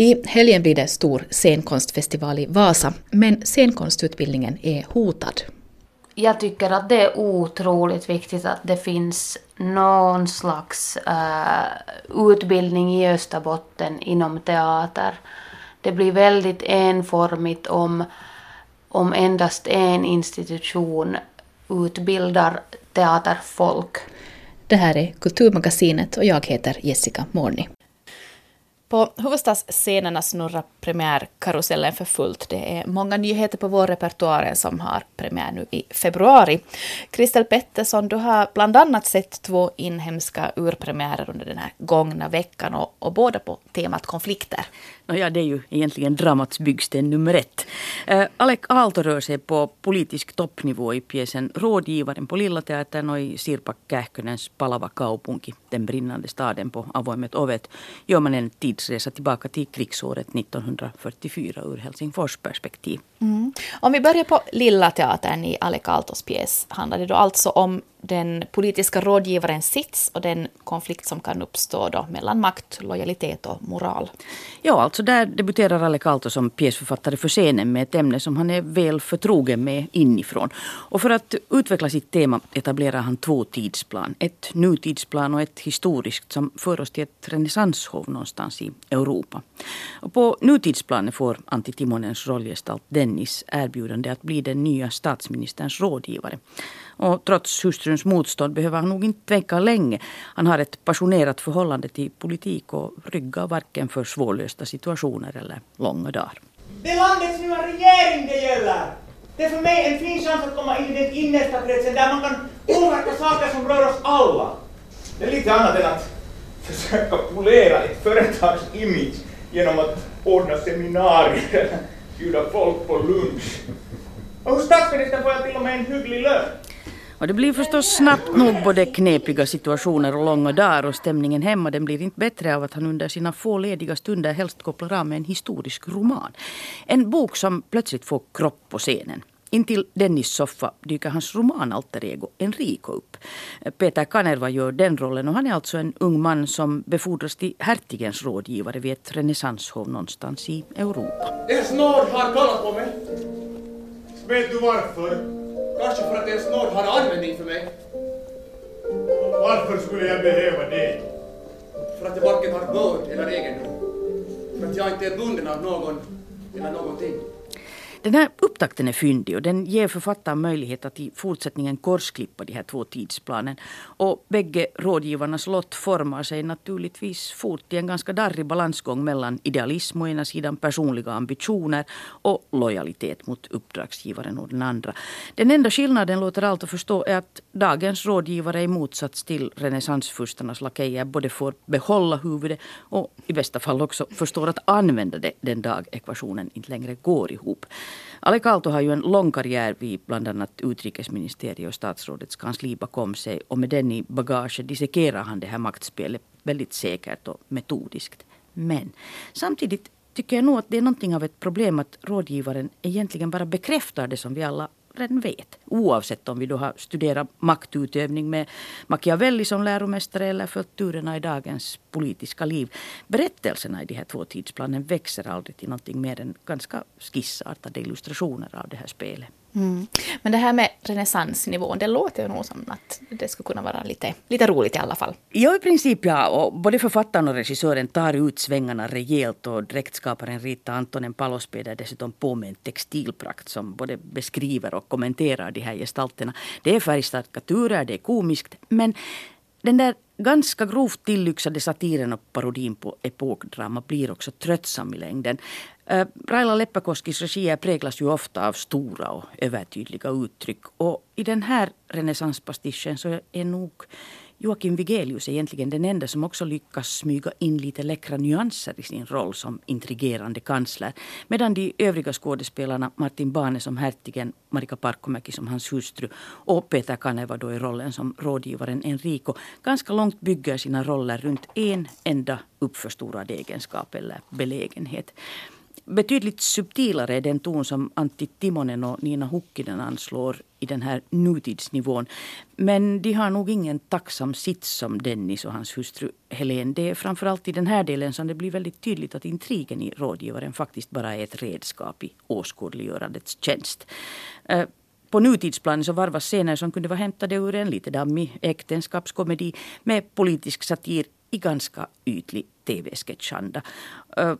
I helgen blir det stor scenkonstfestival i Vasa, men scenkonstutbildningen är hotad. Jag tycker att det är otroligt viktigt att det finns någon slags uh, utbildning i Österbotten inom teater. Det blir väldigt enformigt om, om endast en institution utbildar teaterfolk. Det här är Kulturmagasinet och jag heter Jessica Morni. På huvudstadsscenerna snurrar premiärkarusellen för fullt. Det är många nyheter på vår repertoar som har premiär nu i februari. Kristel Pettersson, du har bland annat sett två inhemska urpremiärer under den här gångna veckan och, och båda på temat konflikter. Ja, det är ju egentligen dramats byggsten nummer ett. Uh, Alec Aalto rör sig på politisk toppnivå i pjäsen Rådgivaren på Lilla Teatern och i Sirpa Kähkönens Palava kaupunki, den brinnande staden på avoimet ovet, gör man en tidsresa tillbaka till krigsåret 1944 ur Helsingfors perspektiv. Mm. Om vi börjar på Lilla Teatern i Alec Aaltos pjäs handlar det då alltså om den politiska rådgivarens sits och den konflikt som kan uppstå då mellan makt, lojalitet och moral. Ja, alltså där debuterar Alec Aalto som pjäsförfattare för scenen med ett ämne som han är väl förtrogen med inifrån. Och för att utveckla sitt tema etablerar han två tidsplan. Ett nutidsplan och ett historiskt som för oss till ett renässanshov någonstans i Europa. Och på nutidsplanet får Antti Timonens rollgestalt Dennis erbjudande att bli den nya statsministerns rådgivare. Och trots hustruns motstånd behöver han nog inte tveka länge. Han har ett passionerat förhållande till politik och ryggar varken för svårlösta situationer eller långa dagar. Det är landets nya regering det gäller! Det är för mig en fin chans att komma in i den innersta kretsen där man kan påverka saker som rör oss alla. Det är lite annat än att försöka polera ett företags image genom att ordna seminarier eller bjuda folk på lunch. Och hos statsministern får jag till och med en hygglig lön. Och det blir förstås snabbt nog både knepiga situationer och långa dagar och stämningen hemma den blir inte bättre av att han under sina få lediga stunder helst kopplar av med en historisk roman. En bok som plötsligt får kropp på scenen. Intill Dennis soffa dyker hans romanalter ego Enrico upp. Peter Kanerva gör den rollen och han är alltså en ung man som befordras till hertigens rådgivare vid ett renässanshov någonstans i Europa. En snård har kallat på mig. Vet du varför? Kanske för att en snård har användning för mig. Varför skulle jag behöva det? För att jag varken har börd eller egendom. För att jag inte är bunden av någon eller någonting. Den här upptakten är fyndig och den ger författaren möjlighet att i fortsättningen korsklippa de här två tidsplanen. Och bägge rådgivarnas lott formar sig naturligtvis fort i en ganska darrig balansgång mellan idealism å ena sidan, personliga ambitioner och lojalitet mot uppdragsgivaren å den andra. Den enda skillnaden låter allt att förstå är att dagens rådgivare i motsats till renässansfurstarnas lakejer både får behålla huvudet och i bästa fall också förstår att använda det den dag ekvationen inte längre går ihop. Ale Aalto har ju en lång karriär vid bland annat utrikesministeriet och statsrådets kansli bakom sig och med den i bagaget dissekerar han det här maktspelet väldigt säkert och metodiskt. Men samtidigt tycker jag nog att det är någonting av ett problem att rådgivaren egentligen bara bekräftar det som vi alla redan vet. Oavsett om vi då har studerat maktutövning med Machiavelli som läromästare eller följt turerna i dagens politiska liv. Berättelserna i de här två tidsplanen växer aldrig till någonting mer än ganska skissartade illustrationer av det här spelet. Mm. Men det här med renässansnivån, det låter ju nog som att det skulle kunna vara lite, lite roligt i alla fall. Ja, i princip ja. Och både författaren och regissören tar ut svängarna rejält och dräktskaparen Rita Antonen Palospeda späder dessutom på med en textilprakt som både beskriver och kommenterar de här gestalterna. Det är färgstarka turer, det är komiskt, men den där ganska grovt tillyxade satiren och parodin på epokdrama blir också tröttsam i längden. Eh, Raila Leppäkoskis regier präglas ju ofta av stora och övertydliga uttryck. Och i den här renässanspastischen så är nog Joakim Vigelius är egentligen den enda som också lyckas smyga in lite läckra nyanser i sin roll som intrigerande kansler. Medan de övriga skådespelarna, Martin Bane som hertigen, Marika Parkkomäki som hans hustru och Peter Kaneva då i rollen som rådgivaren Enrico, ganska långt bygger sina roller runt en enda uppförstorad egenskap eller belägenhet betydligt subtilare är den ton som Antti Timonen och Nina Hukkinen anslår i den här nutidsnivån. Men de har nog ingen tacksam sits som Dennis och hans hustru Helen. Det är framförallt i den här delen som det blir väldigt tydligt att intrigen i rådgivaren faktiskt bara är ett redskap i åskådliggörandets tjänst. Eh, på nutidsplanen så varvas scener som kunde vara hämtade ur en lite dammig äktenskapskomedi med politisk satir i ganska ytlig tv-sketchanda.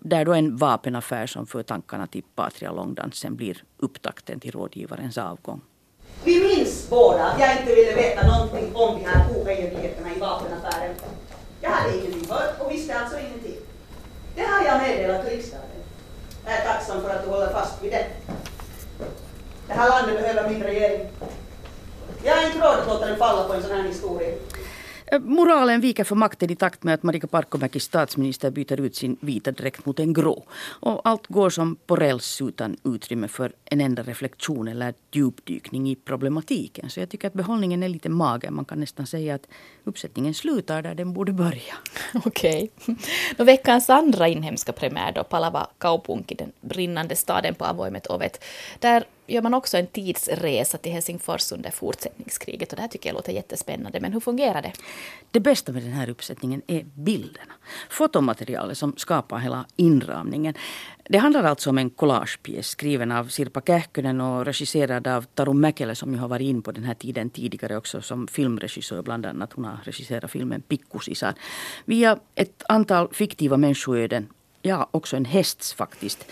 Där då en vapenaffär som för tankarna till Patria långdansen blir upptakten till rådgivarens avgång. Vi minns båda att jag inte ville veta någonting om de här oegentligheterna i vapenaffären. Jag hade ingenting hört och visste alltså ingenting. Det har jag meddelat riksdagen. Jag är tacksam för att du håller fast vid det. Det här landet behöver min regering. Jag har inte råd att låta den falla på en sån här historia. Eh, moralen viker för makten i takt med att Marika Parkomäki statsminister byter ut sin vita dräkt mot en grå. Och allt går som på räls utan utrymme för en enda reflektion eller djupdykning i problematiken. Så jag tycker att behållningen är lite mager. Man kan nästan säga att uppsättningen slutar där den borde börja. Okej. Okay. veckans andra inhemska premiär då, Palava Kaupunki, den brinnande staden på avoimet ovet. Där gör man också en tidsresa till Helsingfors under fortsättningskriget. Och det här tycker jag låter jättespännande. Men hur fungerar det? Det bästa med den här uppsättningen är bilderna. Fotomaterialet som skapar hela inramningen. Det handlar alltså om en collagepjäs skriven av Sirpa Kähkönen och regisserad av Taru Mäkelä som ju har varit in på den här tiden tidigare också som filmregissör bland annat. Hon har regisserat filmen Pikkusisar. Via ett antal fiktiva människoöden, ja också en hästs faktiskt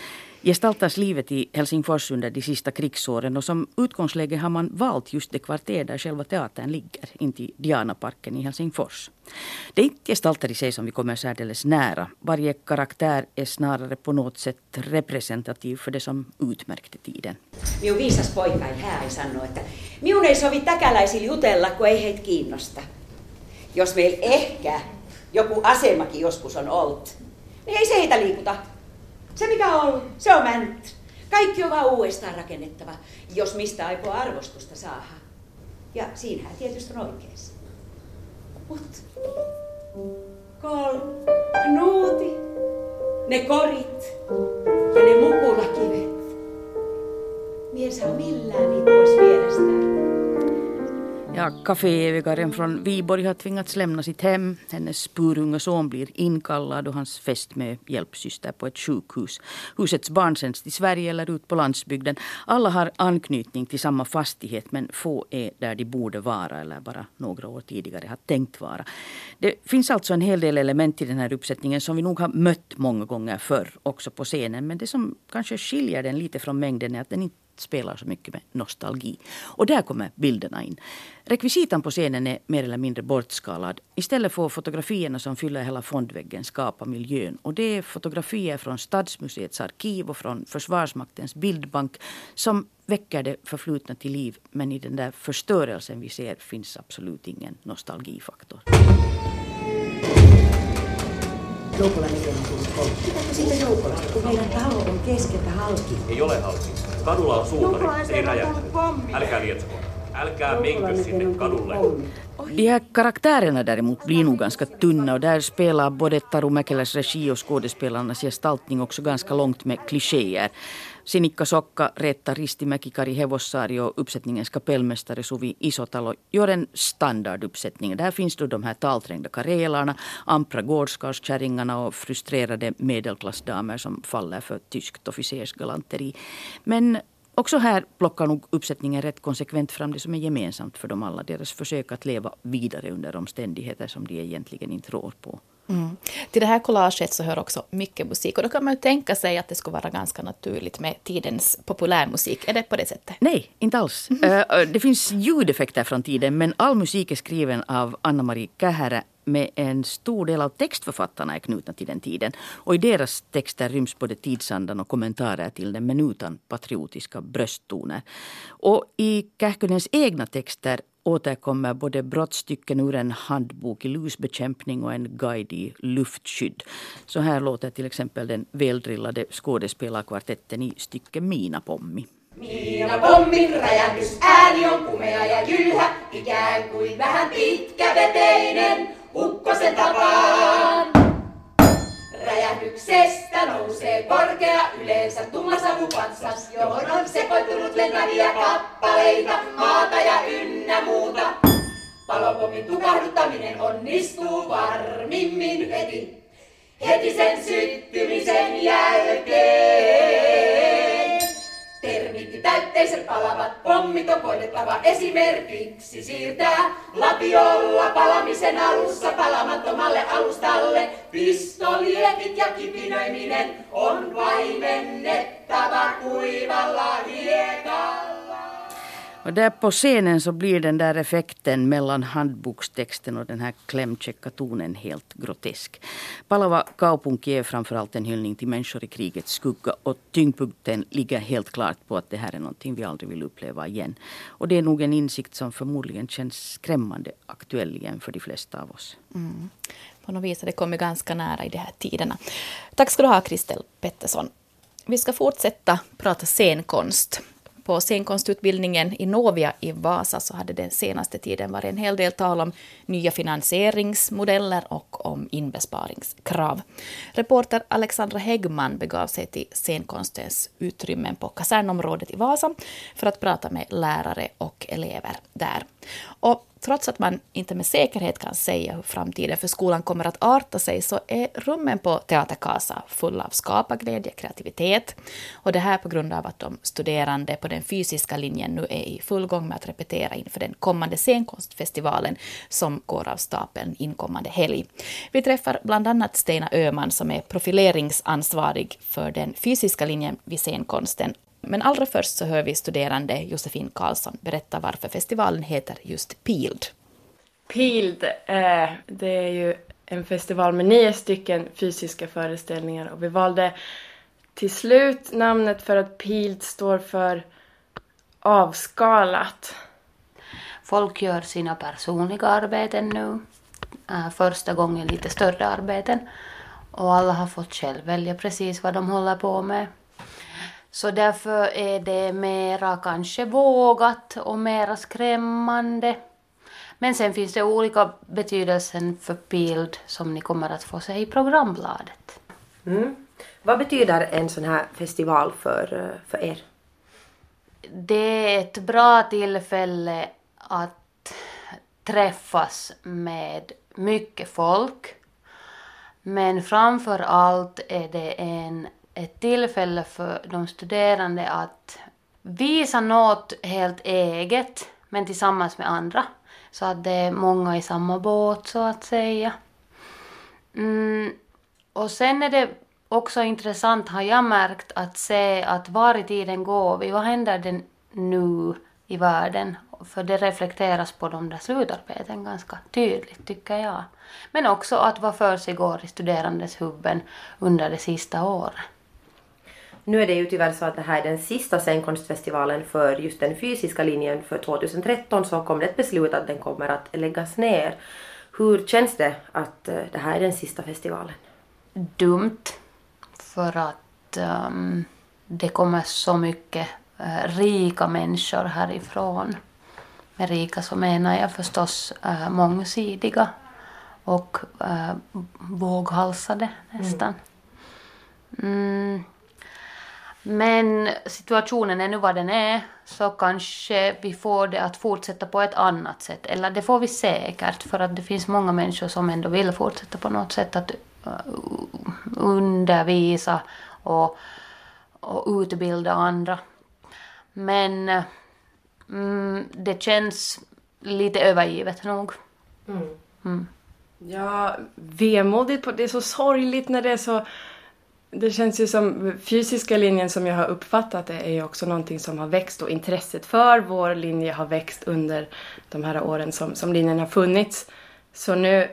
gestaltas livet i Helsingfors under de sista krigsåren och som utgångsläge har man valt just det kvarter där själva teatern ligger, intill Dianaparken i Helsingfors. Det är inte gestalter i sig som vi kommer särdeles nära. Varje karaktär är snarare på något sätt representativ för det som utmärkte tiden. Minun viisas poika ei hääri sanoo, että minun ei sovi täkäläisille jutella, kun ei heitä kiinnosta. Jos meillä ehkä joku asemakin joskus on ollut, niin ei se heitä liikuta. Se mikä on ollut, se on mennyt. Kaikki on vaan uudestaan rakennettava, jos mistä aikoo arvostusta saada. Ja siinähän tietysti on oikeassa. Mut kol, knuuti, ne korit ja ne mukulakivet. Ja kaféägaren från Viborg har tvingats lämna sitt hem. Hennes spurunga son blir inkallad och hans fästmö hjälpsyster på ett sjukhus. Husets barn sänds till Sverige eller ut på landsbygden. Alla har anknytning till samma fastighet men få är där de borde vara eller bara några år tidigare har tänkt vara. Det finns alltså en hel del element i den här uppsättningen som vi nog har mött många gånger förr också på scenen. Men det som kanske skiljer den lite från mängden är att den inte spelar så mycket med nostalgi. Och där kommer bilderna in. Rekvisitan på scenen är mer eller mindre bortskalad. Istället får fotografierna som fyller hela fondväggen skapa miljön. Och det är fotografier från Stadsmuseets arkiv och från Försvarsmaktens bildbank som väcker det förflutna till liv. Men i den där förstörelsen vi ser finns absolut ingen nostalgifaktor. Joukola on tullut. Pitääkö siitä Joukolasta, kun meidän talo on keskeltä halki? Ei ole halki. Kadulla on suutari, se ei räjähtänyt. Älkää lietsoko. Älkää menkö sinne kadulle. De här karaktärerna däremot blir nog ganska tunna och där spelar både Taru Mäkeläs regi och skådespelarnas gestaltning också ganska långt med klichéer. Sinikka Sokka, Reetta Ristimäki, Kari Hevossaari och uppsättningens kapellmästare Suvi Isotalo gör en standarduppsättning. Där finns då de här talträngda karelarna, ampra gårdskarlskärringarna och frustrerade medelklassdamer som faller för tyskt officersgalanteri. Men Också här plockar nog uppsättningen rätt konsekvent fram det som är gemensamt för dem alla. Deras försök att leva vidare under omständigheter som de egentligen inte rår på. Mm. Till det här collaget så hör också mycket musik. Och då kan man ju tänka sig att det skulle vara ganska naturligt med tidens populärmusik. Är det på det sättet? Nej, inte alls. Mm. det finns ljudeffekter från tiden, men all musik är skriven av Anna-Marie Kähärä med en stor del av textförfattarna är knutna till den tiden. Och i deras texter ryms både tidsandan och kommentarer till den, men utan patriotiska brösttoner. Och i Kähkönens egna texter återkommer både brottstycken ur en handbok i lusbekämpning och en guide i luftskydd. Så här låter till exempel den väldrillade skådespelarkvartetten i stycket Mina pommi. Miina pommin räjähdys ääni on kumea ja jylhä, ikään kuin vähän pitkäveteinen, ukkosen tapaan. Räjähdyksestä nousee korkea yleensä tumma savupatsas, johon on sekoittunut lentäviä kappaleita, maata ja ynnä muuta. Palopomin tukahduttaminen onnistuu varmimmin heti, heti sen syttymisen jälkeen. Palavat pommit on koitettava esimerkiksi siirtää lapiolla palamisen alussa palamattomalle alustalle. Pistoliekit ja kipinöiminen on vaimennettava kuivalla hiekalla. Och där på scenen så blir den där effekten mellan handbokstexten och den här klämkäcka tonen helt grotesk. Palava kaupunki är framförallt en hyllning till människor i krigets skugga och tyngdpunkten ligger helt klart på att det här är någonting vi aldrig vill uppleva igen. Och det är nog en insikt som förmodligen känns skrämmande aktuell igen för de flesta av oss. Mm. På något vis har det kommit ganska nära i de här tiderna. Tack ska du ha, Kristel Pettersson. Vi ska fortsätta prata scenkonst på scenkonstutbildningen i Novia i Vasa så hade den senaste tiden varit en hel del tal om nya finansieringsmodeller och om inbesparingskrav. Reporter Alexandra Häggman begav sig till scenkonstens utrymmen på kasernområdet i Vasa för att prata med lärare och elever där. Och trots att man inte med säkerhet kan säga hur framtiden för skolan kommer att arta sig så är rummen på Teater Casa fulla av skaparglädje, kreativitet. Och det här på grund av att de studerande på den fysiska linjen nu är i full gång med att repetera inför den kommande scenkonstfestivalen som går av stapeln inkommande helg. Vi träffar bland annat Stina Öman som är profileringsansvarig för den fysiska linjen vid scenkonsten men allra först så hör vi studerande Josefin Karlsson berätta varför festivalen heter just Pild. Pild, eh, det är ju en festival med nio stycken fysiska föreställningar och vi valde till slut namnet för att Pild står för avskalat. Folk gör sina personliga arbeten nu. Äh, första gången lite större arbeten. Och alla har fått själv välja precis vad de håller på med. Så därför är det mera kanske vågat och mera skrämmande. Men sen finns det olika betydelser för bild som ni kommer att få se i programbladet. Mm. Vad betyder en sån här festival för, för er? Det är ett bra tillfälle att träffas med mycket folk. Men framför allt är det en ett tillfälle för de studerande att visa något helt eget men tillsammans med andra. Så att det är många i samma båt så att säga. Mm. Och sen är det också intressant har jag märkt att se att var i tiden går vi, vad händer det nu i världen? För det reflekteras på de där slutarbeten ganska tydligt tycker jag. Men också att vad för sig går i studerandes huvuden under det sista året. Nu är det ju tyvärr så att det här är den sista scenkonstfestivalen för just den fysiska linjen. För 2013 så kom det ett beslut att den kommer att läggas ner. Hur känns det att eh, det här är den sista festivalen? Dumt. För att um, det kommer så mycket uh, rika människor härifrån. Med rika så menar jag förstås uh, mångsidiga och uh, våghalsade nästan. Mm. Men situationen är nu vad den är, så kanske vi får det att fortsätta på ett annat sätt. Eller det får vi säkert, för att det finns många människor som ändå vill fortsätta på något sätt att uh, undervisa och, och utbilda andra. Men mm, det känns lite övergivet nog. Mm. Mm. Ja, vemodigt. På, det är så sorgligt när det är så det känns ju som fysiska linjen som jag har uppfattat det är ju också någonting som har växt och intresset för vår linje har växt under de här åren som, som linjen har funnits. Så nu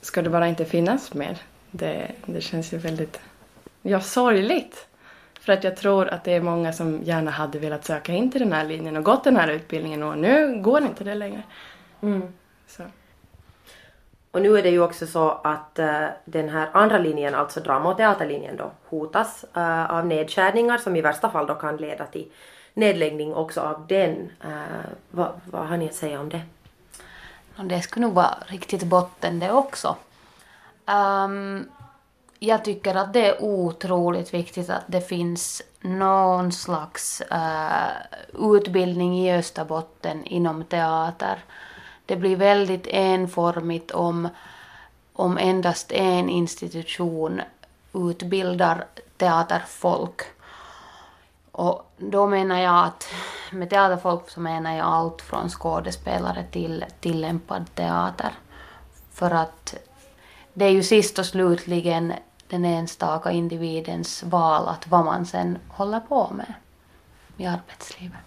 ska det bara inte finnas mer. Det, det känns ju väldigt, ja sorgligt. För att jag tror att det är många som gärna hade velat söka in till den här linjen och gått den här utbildningen och nu går inte det längre. Mm. Så. Och nu är det ju också så att uh, den här andra linjen, alltså drama och teaterlinjen då, hotas uh, av nedskärningar som i värsta fall då kan leda till nedläggning också av den. Uh, vad, vad har ni att säga om det? Det skulle nog vara riktigt botten det också. Um, jag tycker att det är otroligt viktigt att det finns någon slags uh, utbildning i Österbotten inom teater. Det blir väldigt enformigt om, om endast en institution utbildar teaterfolk. Och då menar jag att med teaterfolk så menar jag allt från skådespelare till tillämpad teater. För att det är ju sist och slutligen den enstaka individens val att vad man sen håller på med i arbetslivet.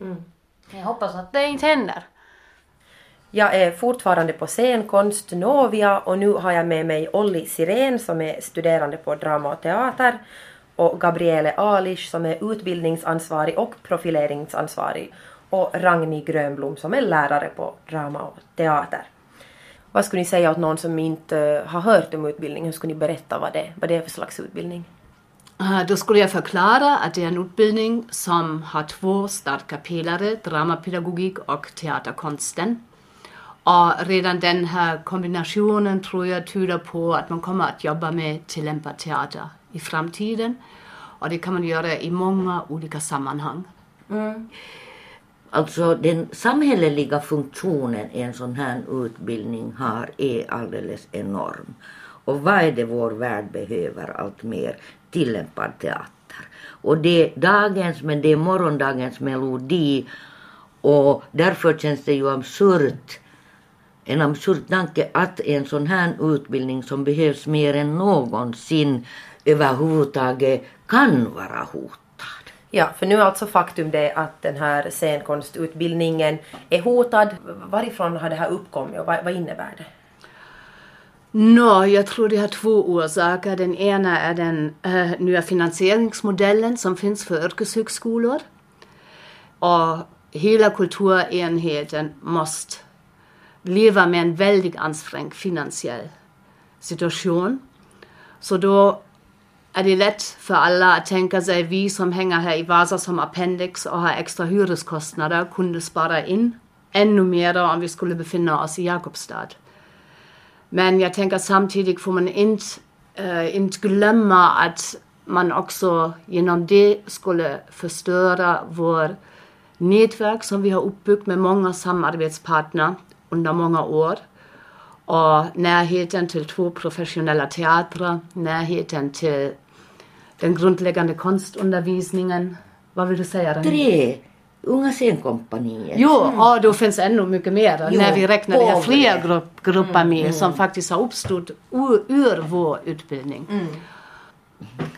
Mm. Jag hoppas att det inte händer. Jag är fortfarande på scenkonst Novia och nu har jag med mig Olli Sirén som är studerande på drama och teater och Gabriele Alish som är utbildningsansvarig och profileringsansvarig och Ragni Grönblom som är lärare på drama och teater. Vad skulle ni säga åt någon som inte eh, har hört om utbildningen? Hur skulle ni berätta vad det, vad det är för slags utbildning? Eh, då skulle jag förklara att det är en utbildning som har två starka pelare, dramapedagogik och teaterkonsten. Och redan den här kombinationen tror jag tyder på att man kommer att jobba med tillämpad teater i framtiden. Och det kan man göra i många olika sammanhang. Mm. Alltså den samhälleliga funktionen en sån här utbildning har är alldeles enorm. Och vad är det vår värld behöver allt mer? Tillämpad teater. Och det är dagens men det är morgondagens melodi och därför känns det ju absurt en absurd tanke att en sån här utbildning som behövs mer än någonsin överhuvudtaget kan vara hotad. Ja, för nu är alltså faktum det att den här scenkonstutbildningen är hotad. Varifrån har det här uppkommit och vad, vad innebär det? No, jag tror det har två orsaker. Den ena är den äh, nya finansieringsmodellen som finns för yrkeshögskolor. Och hela kulturenheten måste leva med en väldigt ansträngd finansiell situation. Så då är det lätt för alla att tänka sig, vi som hänger här i Vasa som appendix och har extra hyreskostnader kunde spara in ännu mer om vi skulle befinna oss i Jakobstad. Men jag tänker samtidigt får man inte, äh, inte glömma att man också genom det skulle förstöra vårt nätverk som vi har uppbyggt med många samarbetspartner under många år. Och närheten till två professionella teatrar, närheten till den grundläggande konstundervisningen. Vad vill du säga? Rani? Tre Unga scenkompaniet. Jo, mm. och då finns ännu mycket mer. Jo, när vi räknar det fler grupp, grupper med mm, som faktiskt har uppstått ur, ur vår utbildning. Mm.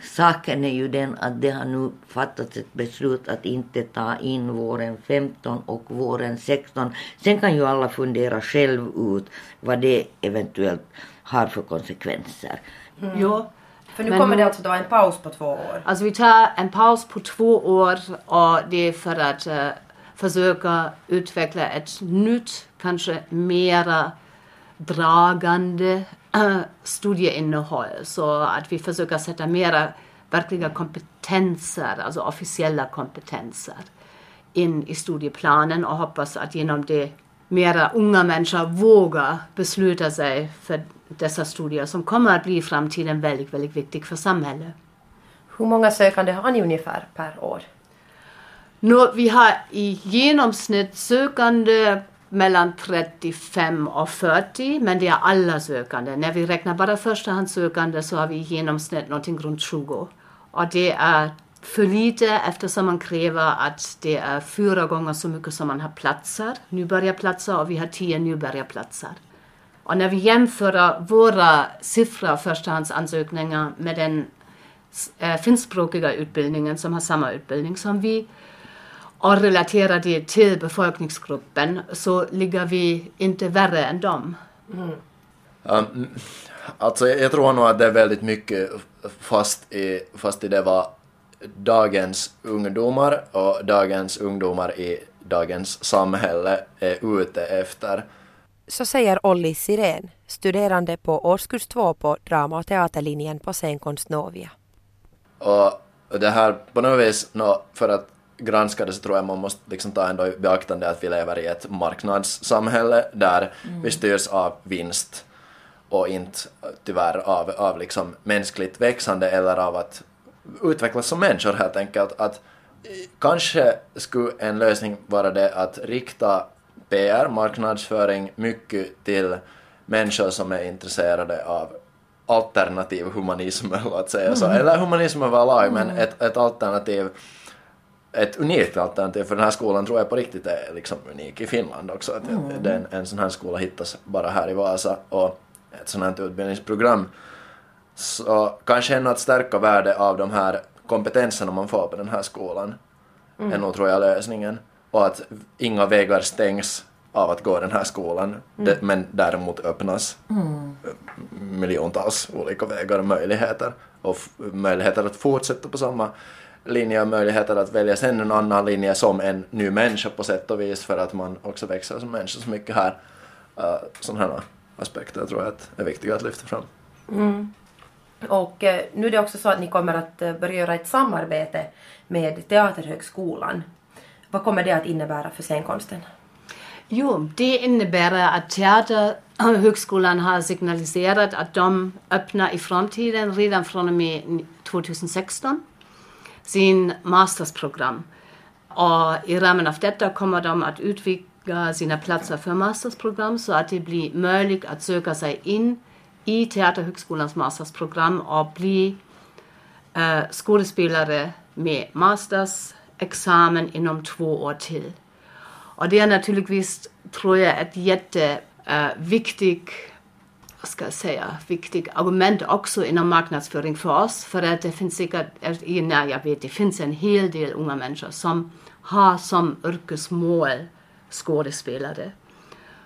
Saken är ju den att det har nu fattats ett beslut att inte ta in våren 15 och våren 16. Sen kan ju alla fundera själv ut vad det eventuellt har för konsekvenser. Mm. Jo, för nu Men kommer det alltså då en paus på två år? Alltså vi tar en paus på två år och det är för att uh, försöka utveckla ett nytt, kanske mera dragande uh, studieinnehåll. Så att vi försöker sätta mera verkliga kompetenser, alltså officiella kompetenser in i studieplanen och hoppas att genom det mera unga människor vågar besluta sig för dessa studier som kommer att bli i framtiden väldigt, väldigt viktigt för samhället. Hur många sökande har ni ungefär per år? Nu, vi har i genomsnitt sökande mellan 35 och 40, men det är alla sökande. När vi räknar bara förstahandssökande så har vi i genomsnitt någonting runt 20. Och det är för lite eftersom man kräver att det är fyra gånger så mycket som man har platser, nybörjarplatser och vi har tio nybörjarplatser. Och när vi jämför våra siffror, förstahandsansökningar, med den eh, finskspråkiga utbildningen som har samma utbildning som vi och relaterar det till befolkningsgruppen så ligger vi inte värre än dem. Mm. Um, alltså jag tror nog att det är väldigt mycket fast i, fast i det vad dagens ungdomar och dagens ungdomar i dagens samhälle är ute efter. Så säger Olli Sirén, studerande på årskurs två på drama och teaterlinjen på scenkonst Novia. Och det här på något vis, no, för att granska det så tror jag man måste liksom ta ändå i beaktande att vi lever i ett marknadssamhälle där mm. vi styrs av vinst. och inte tyvärr av, av liksom mänskligt växande eller av att utvecklas som människor helt enkelt. Att kanske skulle en lösning vara det att rikta PR, marknadsföring, mycket till människor som är intresserade av alternativ humanism, låt säga så, eller humanism överlag, men ett, ett alternativ ett unikt alternativ för den här skolan tror jag på riktigt är liksom unik i Finland också. Att Mm. den, en sån här skola hittas bara här i Vasa och ett sånt här utbildningsprogram. Så kanske ännu att stärka värde av de här kompetenserna man får på den här skolan Mm. är nog tror jag lösningen. Och att inga vägar stängs av att gå den här skolan, Mm. det, men däremot öppnas Mm. miljontals olika vägar och möjligheter. Och möjligheter att fortsätta på samma linje och möjligheter att välja sen en annan linje som en ny människa på sätt och vis för att man också växer som människa så mycket här. Uh, sådana här aspekter tror jag att är viktiga att lyfta fram. Mm. Och eh, nu är det också så att ni kommer att eh, börja göra ett samarbete med Teaterhögskolan. Vad kommer det att innebära för scenkonsten? Jo, det innebär att Teaterhögskolan har signaliserat att de öppnar i framtiden, redan från och med 2016, sin mastersprogram. Och i ramen av detta kommer de att utvidga sina platser för mastersprogram så att det blir möjligt att söka sig in i Teaterhögskolans mastersprogram och bli eh, skådespelare med mastersexamen inom två år till. Och det är naturligtvis, tror jag, ett jätteviktigt eh, vad ska jag säga, viktigt argument också inom marknadsföring för oss. För att det finns säkert, alltså, när jag vet, det finns en hel del unga människor som har som yrkesmål skådespelare.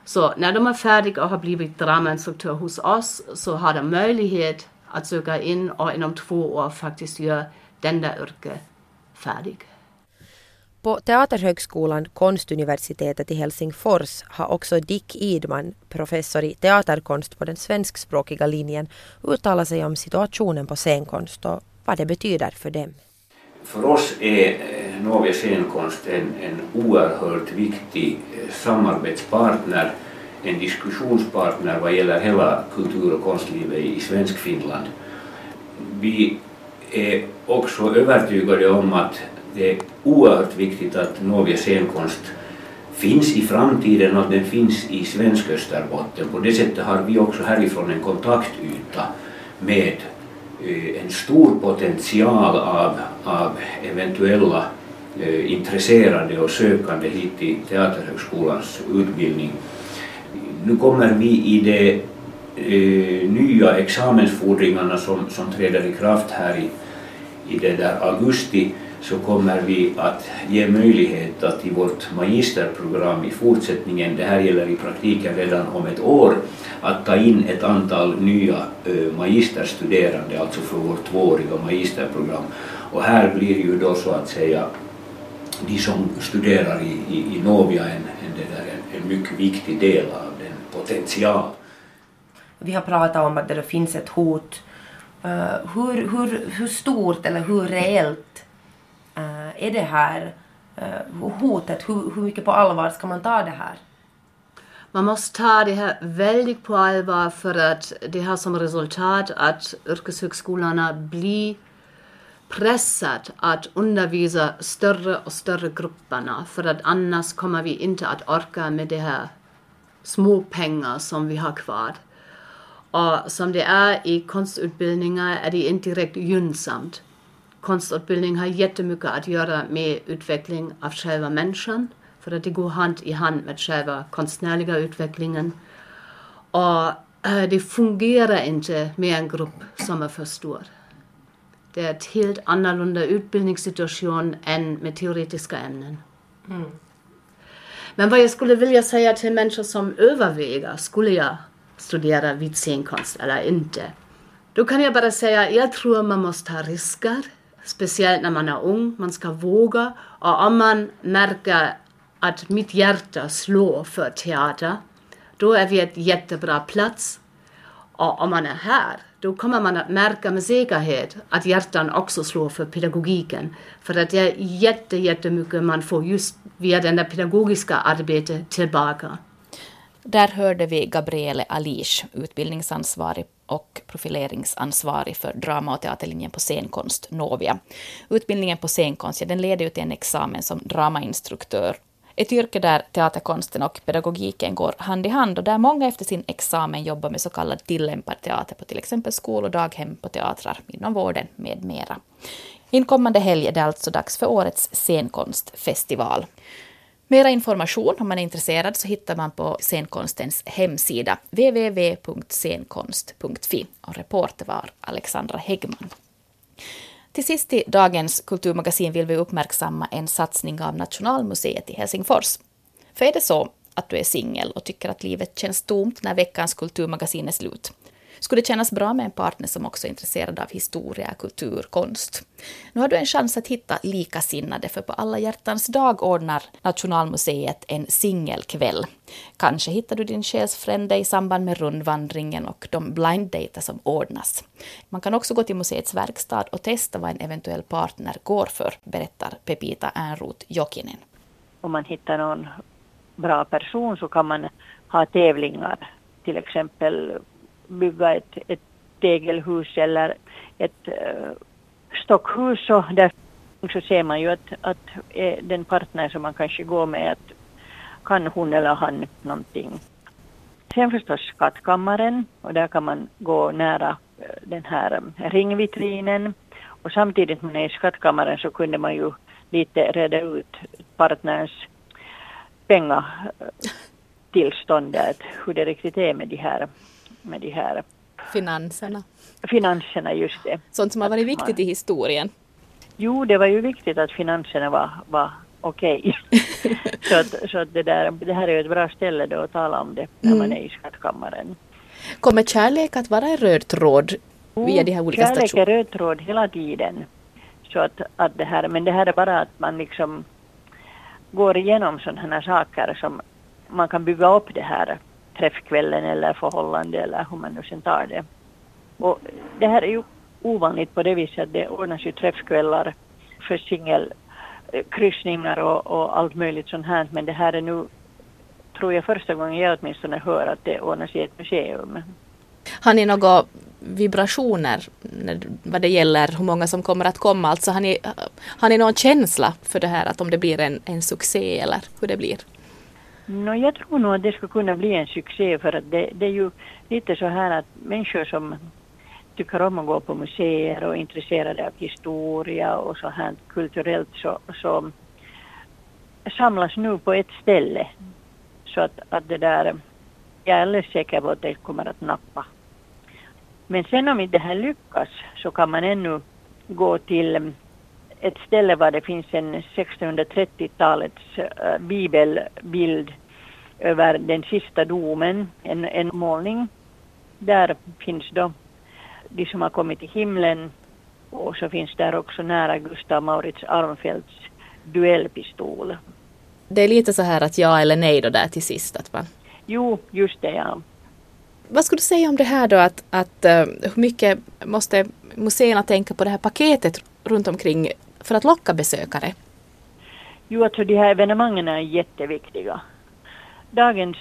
Så när de är färdiga och har blivit dramainstruktör hos oss så har de möjlighet att söka in och inom två år faktiskt göra den där yrket färdig. På Teaterhögskolan, konstuniversitetet i Helsingfors, har också Dick Idman, professor i teaterkonst på den svenskspråkiga linjen, uttalat sig om situationen på scenkonst och vad det betyder för dem. För oss är eh, Novia scenkonst en, en oerhört viktig eh, samarbetspartner, en diskussionspartner vad gäller hela kultur och konstlivet i svensk Finland. Vi är också övertygade om att det är oerhört viktigt att Novia scenkonst finns i framtiden och att den finns i svensk Österbotten. På det sättet har vi också härifrån en kontaktyta med eh, en stor potential av, av eventuella eh, intresserade och sökande hit till Teaterhögskolans utbildning. Nu kommer vi i de eh, nya examensfordringarna som, som träder i kraft här i, i det där augusti så kommer vi att ge möjlighet att i vårt magisterprogram i fortsättningen, det här gäller i praktiken redan om ett år, att ta in ett antal nya magisterstuderande, alltså för vårt tvååriga magisterprogram. Och här blir ju då så att säga de som studerar i, i, i Novia en, en, där, en, en mycket viktig del av den potential. Vi har pratat om att det finns ett hot. Uh, hur, hur, hur stort eller hur reellt är det här uh, hotet? Hur, hur mycket på allvar ska man ta det här? Man måste ta det här väldigt på allvar för att det har som resultat att yrkeshögskolorna blir pressat att undervisa större och större grupperna för att annars kommer vi inte att orka med de här små pengar som vi har kvar. Och som det är i konstutbildningar är det inte direkt gynnsamt. Konstutbildning har jättemycket att göra med utveckling av själva människan för att det går hand i hand med själva konstnärliga utvecklingen. Och äh, det fungerar inte med en grupp som är för stor. Det är ett helt annorlunda utbildningssituation än med teoretiska ämnen. Mm. Men vad jag skulle vilja säga till människor som överväger, skulle jag studera vid scenkonst eller inte? Då kan jag bara säga, jag tror man måste ta risker, speciellt när man är ung, man ska våga. Och om man märker att mitt hjärta slår för teater, då är vi ett jättebra plats. Och om man är här, då kommer man att märka med säkerhet att hjärtan också slår för pedagogiken. För att det är jätte, jättemycket man får just via det pedagogiska arbetet tillbaka. Där hörde vi Gabriele Alish, utbildningsansvarig och profileringsansvarig för drama och teaterlinjen på scenkonst, Novia. Utbildningen på scenkonst ja, den leder ju till en examen som dramainstruktör ett yrke där teaterkonsten och pedagogiken går hand i hand och där många efter sin examen jobbar med så kallad tillämpad teater på till exempel skolor, daghem, på teatrar, inom vården med mera. Inkommande helg är det alltså dags för årets scenkonstfestival. Mera information om man är intresserad så hittar man på scenkonstens hemsida www.scenkonst.fi och reporter var Alexandra Häggman. Till sist i dagens kulturmagasin vill vi uppmärksamma en satsning av Nationalmuseet i Helsingfors. För är det så att du är singel och tycker att livet känns tomt när veckans kulturmagasin är slut, skulle det kännas bra med en partner som också är intresserad av historia, kultur, konst. Nu har du en chans att hitta likasinnade, för på alla hjärtans dag ordnar Nationalmuseet en singelkväll. Kanske hittar du din själsfrände i samband med rundvandringen och de blinddater som ordnas. Man kan också gå till museets verkstad och testa vad en eventuell partner går för, berättar Pepita Ernroth Jokinen. Om man hittar någon bra person så kan man ha tävlingar, till exempel bygga ett, ett tegelhus eller ett äh, stockhus. Och där så ser man ju att, att eh, den partner som man kanske går med, att kan hon eller han någonting. Sen förstås skattkammaren. Och där kan man gå nära eh, den här ringvitrinen. Och samtidigt man är i skattkammaren så kunde man ju lite reda ut partners pengatillstånd, hur det riktigt är med de här med de här finanserna. Finanserna, just det. Sånt som har varit viktigt i historien. Jo, det var ju viktigt att finanserna var, var okej. Okay. så att, så att det, där, det här är ju ett bra ställe då att tala om det när mm. man är i skattkammaren. Kommer kärlek att vara en röd tråd via de här olika stationerna? Kärlek är röd tråd hela tiden. Så att, att det här, men det här är bara att man liksom går igenom sådana här saker som man kan bygga upp det här träffkvällen eller förhållande eller hur man nu sen tar det. Och det här är ju ovanligt på det viset att det ordnas ju träffkvällar för singelkryssningar eh, och, och allt möjligt sånt här men det här är nu tror jag första gången jag åtminstone hör att det ordnas i ett museum. Har ni några vibrationer vad det gäller hur många som kommer att komma? Alltså har ni, har ni någon känsla för det här att om det blir en, en succé eller hur det blir? No, jag tror nog att det skulle kunna bli en succé för att det, det är ju lite så här att människor som tycker om att gå på museer och är intresserade av historia och så här kulturellt så, så samlas nu på ett ställe. Så att, att det där, jag är alldeles säker på att det kommer att nappa. Men sen om inte det här lyckas så kan man ännu gå till ett ställe var det finns en 1630-talets uh, bibelbild över den sista domen, en, en målning. Där finns då de som har kommit till himlen och så finns där också nära Gustav Maurits Armfeldts duellpistol. Det är lite så här att ja eller nej då där till sist att man... Jo, just det ja. Vad skulle du säga om det här då att, att uh, hur mycket måste museerna tänka på det här paketet runt omkring för att locka besökare? Jo, alltså de här evenemangen är jätteviktiga. Dagens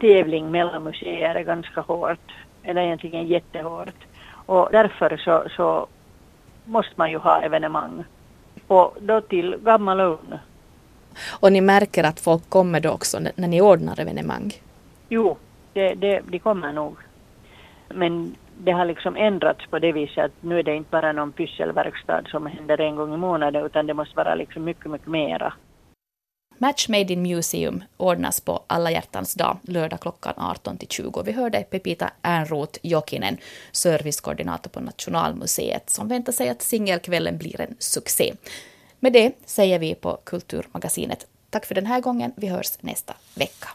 tävling mellan museer är ganska hårt, eller egentligen jättehårt. Och därför så, så måste man ju ha evenemang. Och då till gammal ugn. Och ni märker att folk kommer då också när ni ordnar evenemang? Jo, det, det, de kommer nog. Men det har liksom ändrats på det viset att nu är det inte bara någon pysselverkstad som händer en gång i månaden utan det måste vara liksom mycket, mycket mera. Match Made in Museum ordnas på alla hjärtans dag, lördag klockan 18 till 20. Vi hörde Pepita Ernroth Jokinen, servicekoordinator på Nationalmuseet, som väntar sig att singelkvällen blir en succé. Med det säger vi på Kulturmagasinet tack för den här gången. Vi hörs nästa vecka.